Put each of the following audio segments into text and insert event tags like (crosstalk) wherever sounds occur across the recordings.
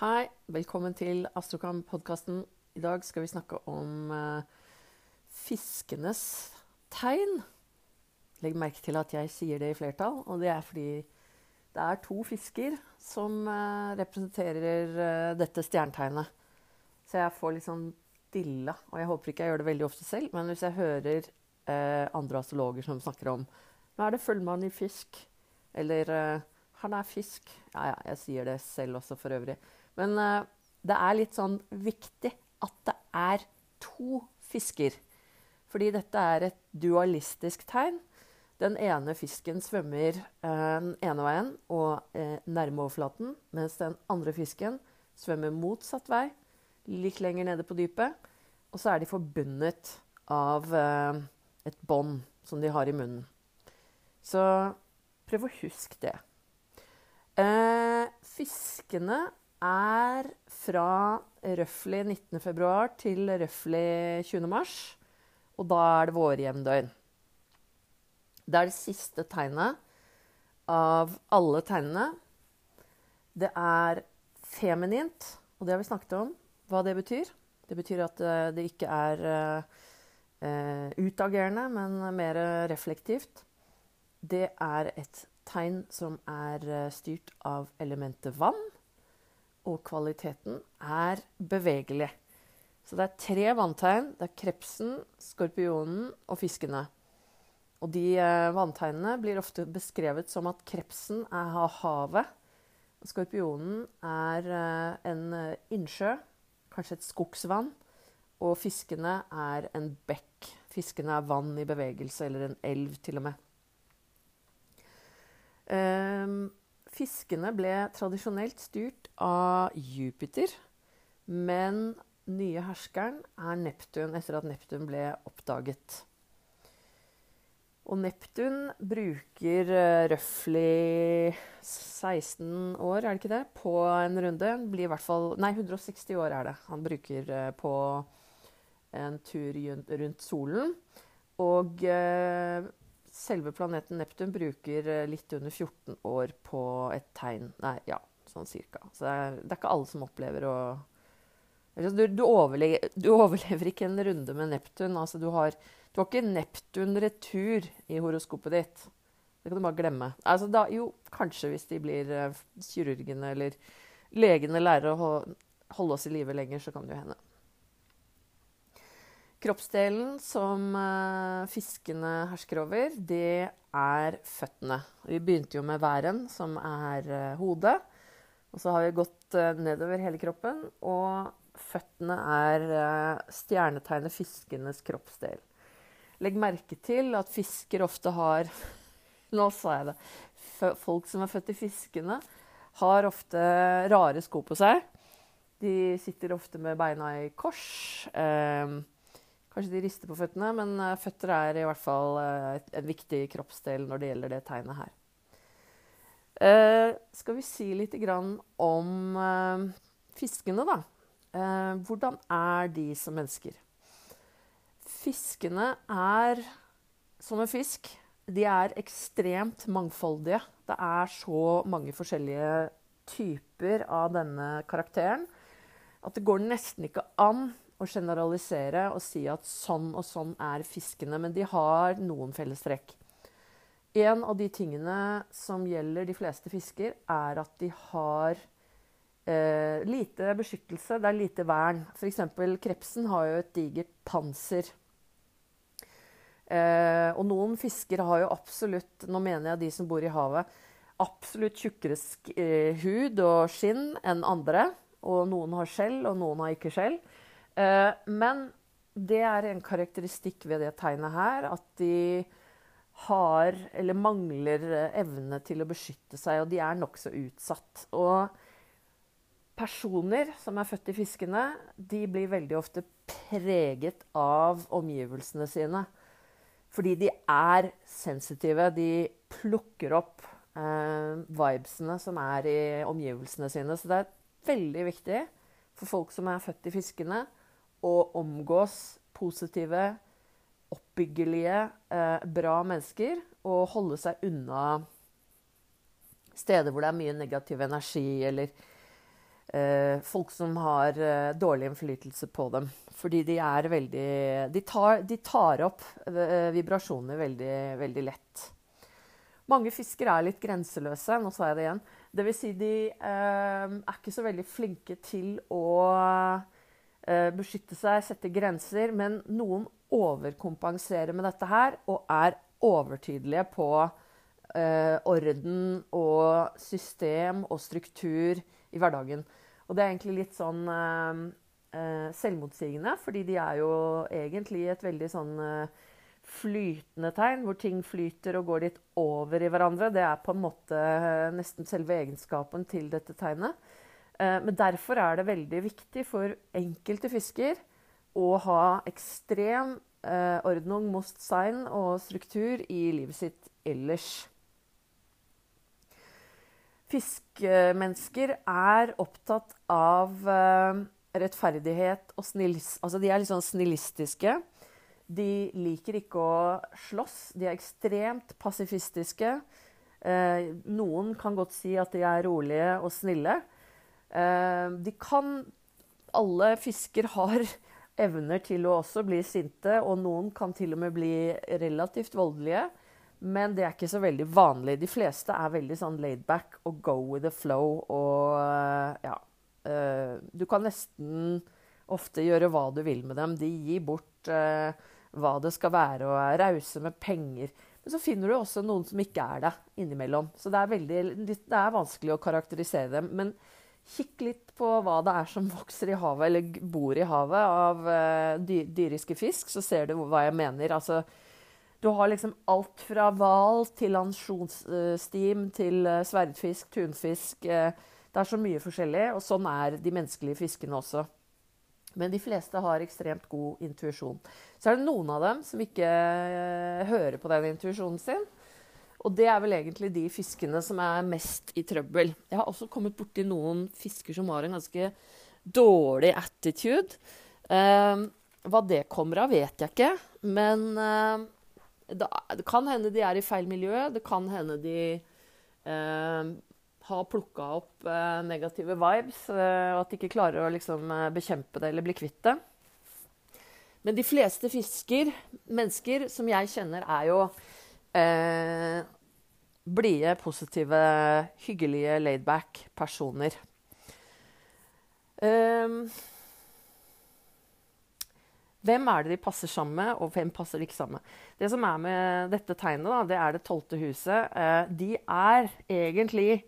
Hei, velkommen til Astrokam-podkasten. I dag skal vi snakke om eh, fiskenes tegn. Legg merke til at jeg sier det i flertall, og det er fordi det er to fisker som eh, representerer eh, dette stjernetegnet. Så jeg får litt sånn dilla, og jeg håper ikke jeg gjør det veldig ofte selv, men hvis jeg hører eh, andre astrologer som snakker om nå er det fullmann i fisk, eller eh, han er fisk Ja, ja, jeg sier det selv også for øvrig. Men uh, det er litt sånn viktig at det er to fisker. Fordi dette er et dualistisk tegn. Den ene fisken svømmer eh, den ene veien og eh, nærme overflaten, mens den andre fisken svømmer motsatt vei, litt lenger nede på dypet. Og så er de forbundet av eh, et bånd som de har i munnen. Så prøv å huske det. Eh, fiskene er fra røftlig 19.2 til røftlig 20.3. Og da er det vårjevndøgn. Det er det siste tegnet av alle tegnene. Det er feminint, og det har vi snakket om hva det betyr. Det betyr at eh, det ikke er uh, utagerende, men mer reflektivt. Det er et tegn som er styrt av elementet vann, og kvaliteten er bevegelig. Så det er tre vanntegn. Det er krepsen, skorpionen og fiskene. Og de eh, vanntegnene blir ofte beskrevet som at krepsen er havet. Skorpionen er eh, en eh, innsjø, kanskje et skogsvann. Og fiskene er en bekk. Fiskene er vann i bevegelse, eller en elv til og med. Um, fiskene ble tradisjonelt styrt av Jupiter, men nye herskeren er Neptun etter at Neptun ble oppdaget. Og Neptun bruker uh, røftlig 16 år, er det ikke det, på en runde. Blir i hvert fall, nei, 160 år er det han bruker uh, på en tur rundt solen. Og uh, selve planeten Neptun bruker litt under 14 år på et tegn. Nei, ja, sånn cirka. Så det er, det er ikke alle som opplever å du, du, overlever, du, overlever, ikke en runde med Neptun. Altså, du, har, du har ikke Neptun-retur i horoskopet ditt. Det kan du bare glemme. Altså, da, jo, kanskje hvis de blir uh, kirurgene eller legene lærer å holde oss i live lenger, så kan det jo hende. Kroppsdelen som uh, fiskene hersker over, det er føttene. Vi begynte jo med væren, som er uh, hodet. Og så har vi gått nedover hele kroppen. Og føttene er stjernetegnet fiskenes kroppsdel. Legg merke til at fisker ofte har (laughs) Nå sa jeg det. Folk som er født i fiskene, har ofte rare sko på seg. De sitter ofte med beina i kors. Eh, kanskje de rister på føttene, men uh, føtter er i hvert fall uh, en viktig kroppsdel når det gjelder det tegnet her. skal vi si litt om fiskene, da? Eh, hvordan er de som mennesker? Fiskene er som en fisk. De er ekstremt mangfoldige. Det er så mange forskjellige typer av denne karakteren at det går nesten ikke an å generalisere og si at sånn og sånn er fiskene, men de har noen fellestrekk. En av de tingene som gjelder de fleste fisker, er at de har Eh, lite beskyttelse, det er lite vern. F.eks. krepsen har jo et digert panser. Eh, og noen fisker har jo absolutt, nå mener jeg de som bor i havet, absolutt tjukkere eh, hud og skinn enn andre. Og noen har skjell, og noen har ikke skjell. Eh, men det er en karakteristikk ved det tegnet her at de har, eller mangler, eh, evne til å beskytte seg, og de er nokså utsatt. Og personer som er født i fiskene, de blir veldig ofte preget av omgivelsene sine. Fordi de er sensitive. De plukker opp eh, vibesene som er i omgivelsene sine. Så det er veldig viktig for folk som er født i fiskene, å omgås positive, oppbyggelige, eh, bra mennesker. Og holde seg unna steder hvor det er mye negativ energi, eller eh, folk som har eh, dårlig innflytelse på dem. Fordi de er veldig De tar, de tar opp eh, vibrasjoner veldig, veldig lett. Mange fisker er litt grenseløse. Nå sa jeg det igjen. Vil si, de eh, er ikke så veldig flinke til å beskytte seg, sette grenser. Men noen overkompenserer med dette her og er overtydelige på eh, orden og system og struktur i hverdagen. Og det er egentlig litt sånn eh, eh, selvmotsigende, fordi de er jo egentlig et veldig sånn eh, flytende tegn, hvor ting flyter og går litt over i hverandre. Det er på en måte eh, nesten selve egenskapen til dette tegnet. Eh, men derfor er det veldig viktig for enkelte fisker å ha ekstrem eh, ordnung, most sign og struktur i livet sitt ellers. Fiskemennesker er opptatt av rettferdighet og snillis... Altså, de er litt sånn snillistiske. De liker ikke å slåss. De er ekstremt pasifistiske. Eh, noen kan godt si at de er rolige og snille. Eh, de kan Alle fisker har (laughs) evner til å også bli sinte, og noen kan til og med bli relativt voldelige. Men det er ikke så veldig vanlig. De fleste er veldig sånn laid back og go with the flow og ja. Eh, du kan nesten ofte gjøre hva du vil med dem. De gir bort eh, hva det skal være, og er rause med penger. Men så finner du også noen som ikke er det innimellom. Så det er, veldig, det er vanskelig å karakterisere dem. Men kikk litt på hva det er som vokser i havet, eller bor i havet av uh, dyriske fisk, så ser du hva jeg mener. Altså, du har liksom alt fra hval til ansjonsstim til uh, sverdfisk, tunfisk. Uh, det er så mye forskjellig, og sånn er de menneskelige fiskene også. Men de fleste har ekstremt god intuisjon. Så er det noen av dem som ikke hører på den intuisjonen sin. Og det er vel egentlig de fiskene som er mest i trøbbel. Jeg har også kommet borti noen fisker som har en ganske dårlig attitude. Eh, hva det kommer av, vet jeg ikke. Men eh, det, det, kan hende de er i feil miljø. Det kan hende de har plukka opp eh, negative vibes, eh, og at de ikke klarer å liksom, eh, bekjempe det eller bli kvitt det. Men de fleste fisker, mennesker som jeg kjenner, er jo eh, blide, positive, hyggelige, laidback personer. Um, hvem er det de passer sammen med, og hvem passer de ikke sammen med? Det som er med dette tegnet, da, det er det tolvte huset. Eh, de er egentlig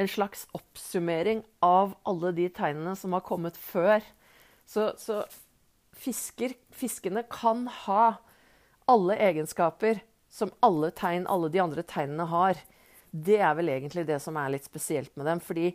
en slags oppsummering av alle de tegnene som har kommet før. Så, så fisker, fiskene kan ha alle egenskaper som alle tegn, alle de andre tegnene har. Det er vel egentlig det som er litt spesielt med dem. Fordi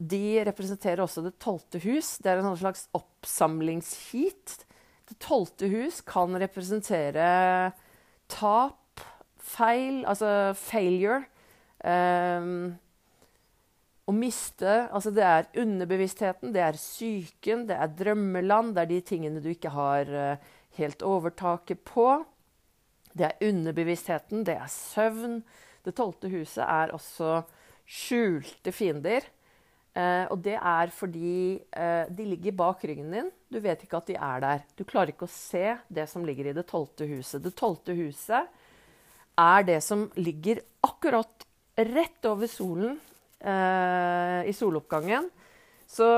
de representerer også det tolvte hus. Det er en sånn slags oppsamlingsheat. Det tolvte hus kan representere tap, feil, altså failure. Um, å miste Altså det er underbevisstheten, det er psyken, det er drømmeland, det er de tingene du ikke har uh, helt overtaket på. Det er underbevisstheten, det er søvn. Det tolvte huset er også skjulte fiender. Eh, og det er fordi eh, de ligger bak ryggen din. Du vet ikke at de er der. Du klarer ikke å se det som ligger i det tolvte huset. Det tolvte huset er det som ligger akkurat rett over solen eh, i soloppgangen. Så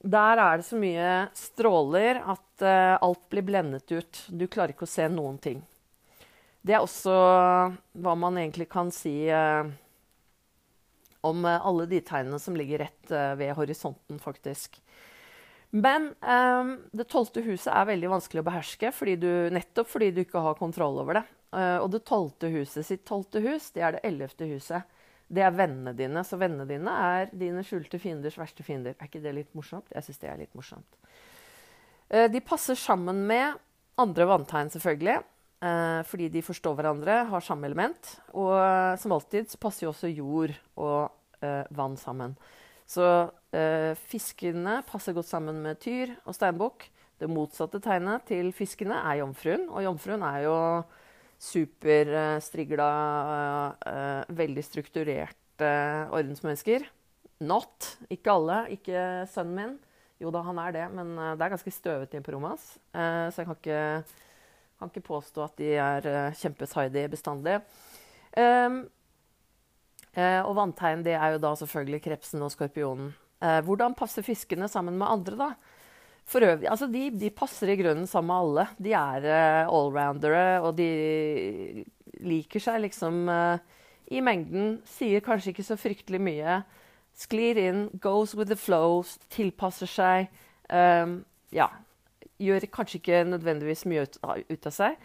der er det så mye stråler at eh, alt blir blendet ut. Du klarer ikke å se noen ting. Det er også hva man egentlig kan si eh, om eh, alle de tegnene som ligger rett eh, ved horisonten, faktisk. Men eh, det tolvte huset er veldig vanskelig å beherske, fordi du, nettopp fordi du ikke har kontroll over det. og det tolvte huset sitt tolvte hus, det er det ellevte huset det er vennene dine. Så vennene dine er dine skjulte fienders verste fiender. Er ikke det litt morsomt? Jeg syns det er litt morsomt. Eh, de passer sammen med andre vanntegn, selvfølgelig. Eh, fordi de forstår hverandre, har samme element. Og eh, som alltid passer jo også jord og vann sammen. Så fiskene passer godt sammen med tyr og steinbukk. Det motsatte tegnet til fiskene er jomfruen. Og jomfruen er jo superstrigla, veldig strukturerte ordensmennesker. not. Ikke alle. Ikke sønnen min. Jo da, han er det, men det er ganske støvete på rommet hans. Så jeg kan ikke, kan ikke, påstå at de er uh, kjempetidy bestandig. Um, og vanntegn det er jo da selvfølgelig krepsen og skorpionen. hvordan passer fiskene sammen med andre, da? For øvrig, altså de, de passer i grunnen sammen med alle. De er allroundere, og de liker seg liksom i mengden. Sier kanskje ikke så fryktelig mye sklir inn, goes with the flow, tilpasser seg. Um, ja, gjør kanskje ikke nødvendigvis mye ut, ut, av seg.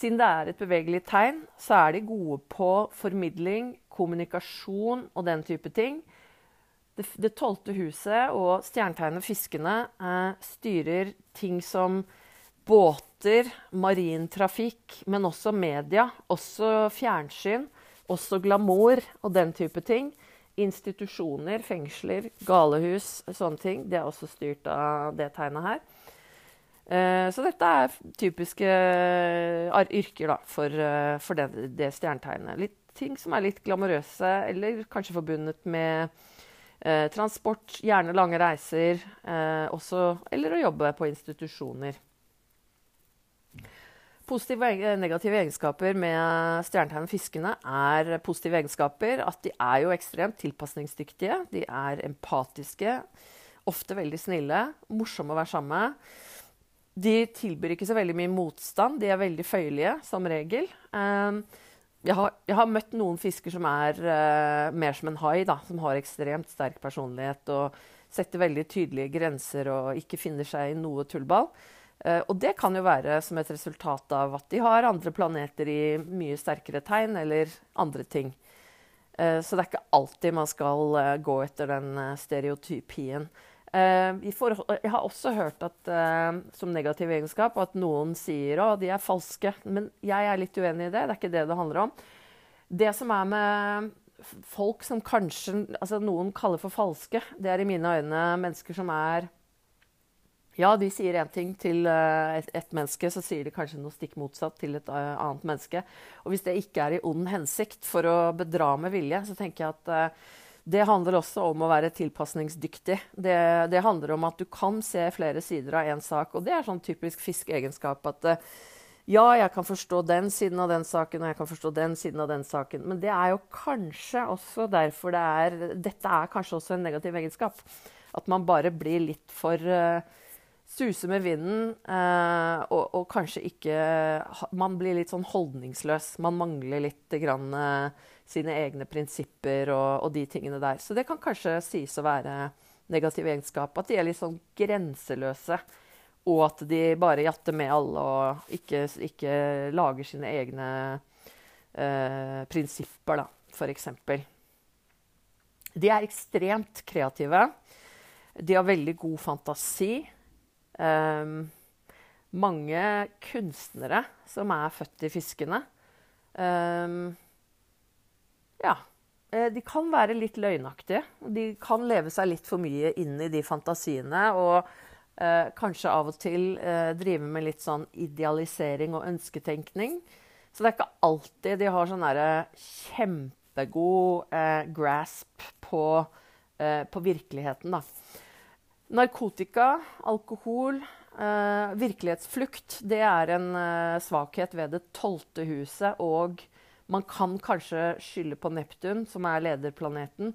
Siden det er et bevegelig tegn, så er de gode på formidling, kommunikasjon og den type ting. Det tolvte huset og stjernetegnet Fiskene eh, styrer ting som båter, marintrafikk, men også media, også fjernsyn, også glamour og den type ting. Institusjoner, fengsler, galehus, sånne ting. Det er også styrt av det tegnet her. Eh, så dette er typiske uh, yrker da, for, uh, for det, det, stjernetegnet. Litt ting som er litt glamorøse, eller kanskje forbundet med eh, transport, gjerne lange reiser, også, eller å jobbe på institusjoner. Positive og negative egenskaper med stjernetegnet fiskene er positive egenskaper at de er jo ekstremt tilpasningsdyktige. De er empatiske, ofte veldig snille, morsomme å være sammen med. De tilbyr ikke så veldig mye motstand. De er veldig føyelige, som regel. Ehm, jeg har, jeg har møtt noen fisker som er uh, mer som en hai, da, som har ekstremt sterk personlighet og setter veldig tydelige grenser og ikke finner seg i noe tullball. Uh, og det kan jo være som et resultat av at de har andre planeter i mye sterkere tegn, eller andre ting. Uh, så det er ikke alltid man skal gå etter den stereotypien. For, jeg har også hørt at, som negativ egenskap at noen sier at de er falske. Men jeg er litt uenig i det. Det er ikke det det handler om. Det som er med folk som kanskje altså noen kaller for falske, det er i mine øyne mennesker som er ja, de sier én ting til uh, et, et, menneske, så sier de kanskje noe stikk motsatt til et annet menneske. Og hvis det ikke er i ond hensikt for å bedra med vilje, så tenker jeg at det handler også om å være tilpasningsdyktig. Det, det, handler om at du kan se flere sider av én sak. Og det er sånn typisk fiskeegenskap at ja, jeg kan forstå den siden av den saken, og jeg kan forstå den siden av den saken. Men det er jo kanskje også derfor det er Dette er kanskje også en negativ egenskap. At man bare blir litt for uh, Suse med vinden, uh, og, og, kanskje ikke Man blir litt sånn holdningsløs. Man mangler litt grann, eh, sine egne prinsipper og, og, de tingene der. Så det kan kanskje sies å være negativ egenskap. At de er litt sånn grenseløse. Og at de bare jatter med alle og ikke, ikke lager sine egne eh, prinsipper, da, f.eks. De er ekstremt kreative. De har veldig god fantasi. Um, mange kunstnere som er født i fiskene. Um, ja. Eh, de kan være litt løgnaktige. De kan leve seg litt for mye inn i de fantasiene. Og eh, kanskje av og til eh, drive med litt sånn idealisering og ønsketenkning. Så det er ikke alltid de har sånn kjempegod eh, grasp på, på virkeligheten, da. Narkotika, alkohol, eh, virkelighetsflukt, det er en eh, svakhet ved det tolvte huset. Og man kan kanskje skylde på Neptun, som er lederplaneten.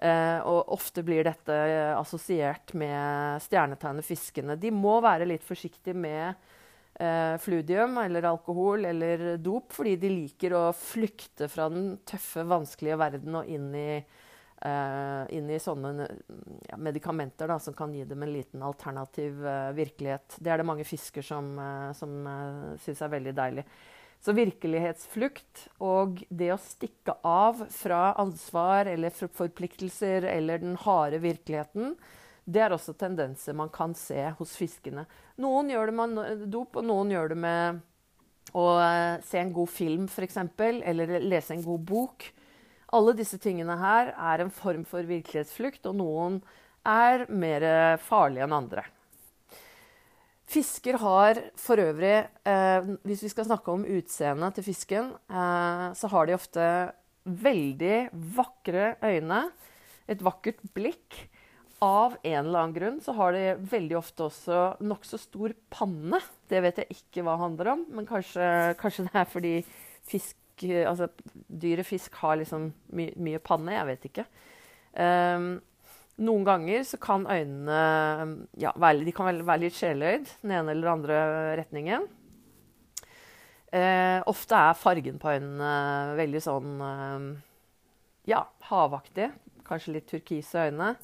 Eh, og ofte blir dette eh, assosiert med stjernetegnet fiskene. De må være litt forsiktige med eh, fludium eller alkohol eller dop, fordi de liker å flykte fra den tøffe, vanskelige verden og inn i eh, inn i sånne ja, medikamenter da, som kan gi dem en liten alternativ uh, virkelighet. Det er det mange fisker som, uh, som uh, syns er veldig deilig. Så virkelighetsflukt og det å stikke av fra ansvar eller forpliktelser eller den harde virkeligheten, det er også tendenser man kan se hos fiskene. Noen gjør det med dop, og noen gjør det med å se en god film, f.eks., eller lese en god bok. Alle disse tingene her er en form for virkelighetsflukt, og noen er mer farlige enn andre. Fisker har for øvrig eh, Hvis vi skal snakke om utseendet til fisken, eh, så har de ofte veldig vakre øyne. et vakkert blikk. Av en eller annen grunn så har de veldig ofte også nokså stor panne. Det vet jeg ikke hva det handler om, men kanskje, kanskje det er fordi fisk, altså, dyret fisk har liksom my, mye panne. Jeg vet ikke. Um, noen ganger så kan øynene ja, være, de kan være litt sjeløyd den ene eller andre retningen. Eh, ofte er fargen på øynene veldig sånn eh, ja, havaktig. Kanskje litt turkise øyne.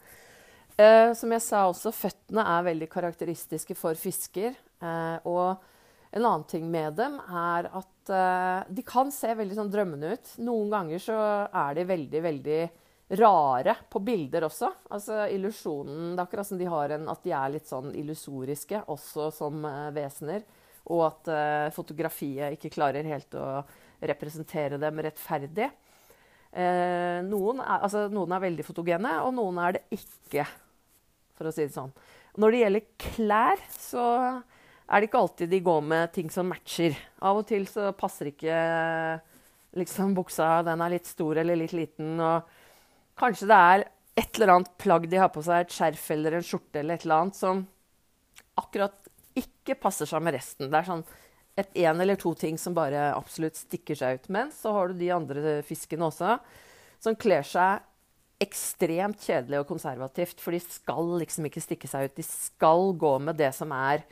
Eh, som jeg sa også, føttene er veldig karakteristiske for fisker. Eh, og en annen ting med dem er at eh, de kan se veldig sånn drømmende ut. Noen ganger så er de veldig, veldig rare på bilder også. Altså illusjonen Det er akkurat som de har en, at de er litt sånn illusoriske også som eh, vesener. Og at eh, fotografiet ikke klarer helt å representere dem rettferdig. Eh, noen, er, altså, noen, er, veldig fotogene, og noen er det ikke for å si det sånn. Når det gjelder klær, så er det ikke alltid de går med ting som matcher. Av og til så passer ikke liksom buksa, den er litt stor eller litt liten. Og kanskje det er et eller annet plagg de har på seg, et skjerf eller en skjorte eller et eller annet, som akkurat ikke passer seg med resten. Det er sånn et en eller to ting som bare absolutt stikker seg ut. Men så har du de andre fiskene også, som kler seg ekstremt kjedelig og konservativt, for de skal liksom ikke stikke seg ut. De skal gå med det som er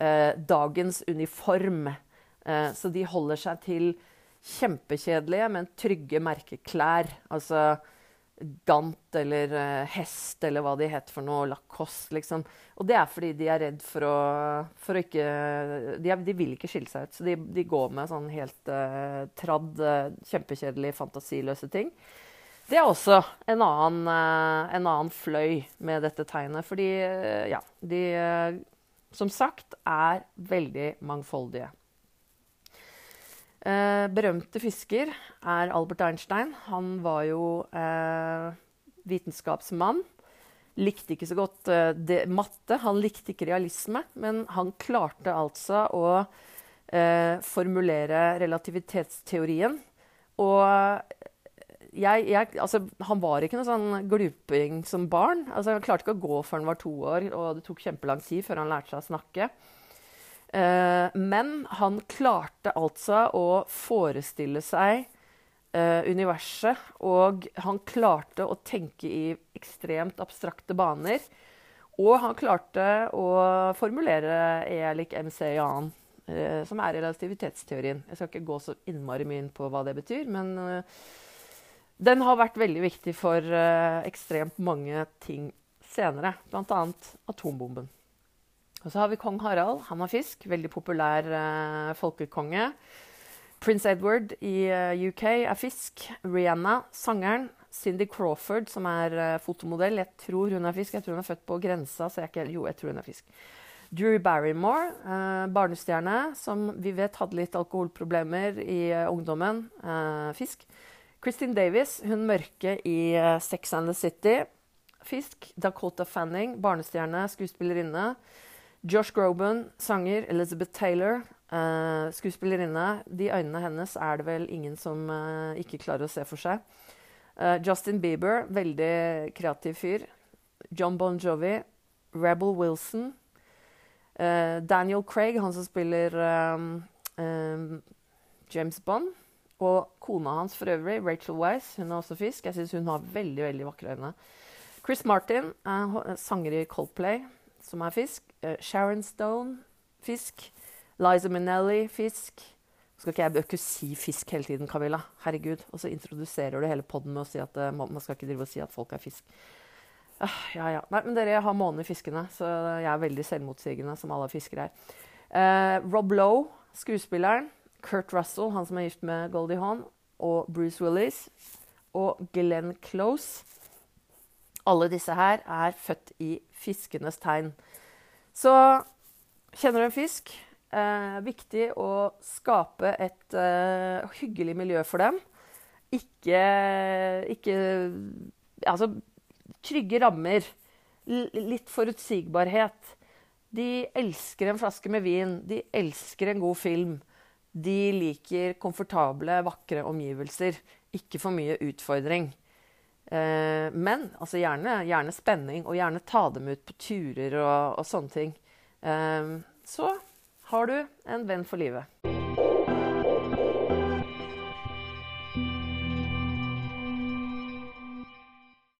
eh, dagens uniform. Eh, så de holder seg til kjempekjedelige, men trygge merkeklær. Altså Gant eller uh, hest eller hva de heter for noe. Lacoste, liksom. Og det er fordi de er redd for å, for å ikke de, er, de, vil ikke skille seg ut. Så de, de går med sånn helt uh, tradd, uh, kjempekjedelig, fantasiløse ting. Det er også en annen, eh, en annen, fløy med dette tegnet. Fordi eh, ja, de eh, som sagt er veldig mangfoldige. Eh, berømte fisker er Albert Einstein. Han var jo eh, vitenskapsmann. Likte ikke så godt eh, det, matte, han likte ikke realisme. Men han klarte altså å formulere relativitetsteorien. Og jeg, jeg, altså, han var ikke noe sånn gluping som barn. Altså, han klarte ikke å gå før han var to år, og det tok kjempelang tid før han lærte seg å snakke. Uh, men han klarte altså å forestille seg uh, universet, og han klarte å tenke i ekstremt abstrakte baner. Og han klarte å formulere E lik MC i annen, uh, som er relativitetsteorien. Jeg skal ikke gå så innmari mye inn på hva det betyr, men den har vært veldig viktig for ekstremt mange ting senere, bl.a. atombomben. Og så har vi kong Harald. Han har fisk. Veldig populær uh, folkekonge. Prince Edward i eh, UK er fisk. Rihanna, sangeren. Cindy Crawford, som er fotomodell. Jeg tror hun er fisk. Jeg tror hun er født på grensa, så jeg ikke Jo, jeg tror hun er fisk. Drew Barrymore, barnestjerne, som vi vet hadde litt alkoholproblemer i ungdommen. fisk. Christine Davis, hun mørke i Sex and the City. Fisk. Dakota Fanning, barnestjerne, skuespillerinne. Josh Groban, sanger. Elizabeth Taylor, uh, skuespillerinne. De øynene hennes er det vel ingen som uh, ikke klarer å se for seg. Justin Bieber, veldig kreativ fyr. John Bon Jovi. Rebel Wilson. Daniel Craig, han som spiller um, um, James Bond. Og kona hans for øvrig, Rachel Wise, hun er også fisk. Jeg syns hun har veldig veldig vakre øyne. Chris Martin, er sanger i Coldplay, som er fisk. Eh, Sharon Stone, fisk. Liza Minnelli, fisk. Skal ikke jeg ikke si fisk hele tiden, Camilla. Herregud. Og så introduserer du hele poden med å si at uh, man skal ikke drive og si at folk er fisk. Uh, ja, ja. Nei, men dere har månen i fiskene, så jeg er veldig selvmotsigende, som alle fiskere er. Uh, Rob Lowe, skuespilleren. Kurt Russell, han som er gift med Goldie Hawn, og Bruce Willis og Glenn Close. Alle disse her er født i fiskenes tegn. Så kjenner du en fisk? Eh, viktig å skape et eh, hyggelig miljø for dem. Ikke, ikke Altså trygge rammer. L litt forutsigbarhet. De elsker en flaske med vin. De elsker en god film. De liker komfortable, vakre omgivelser. Ikke for mye utfordring. Eh, men altså gjerne, gjerne, spenning, og gjerne ta dem ut på turer og, og sånne ting. Eh, så har du en venn for livet.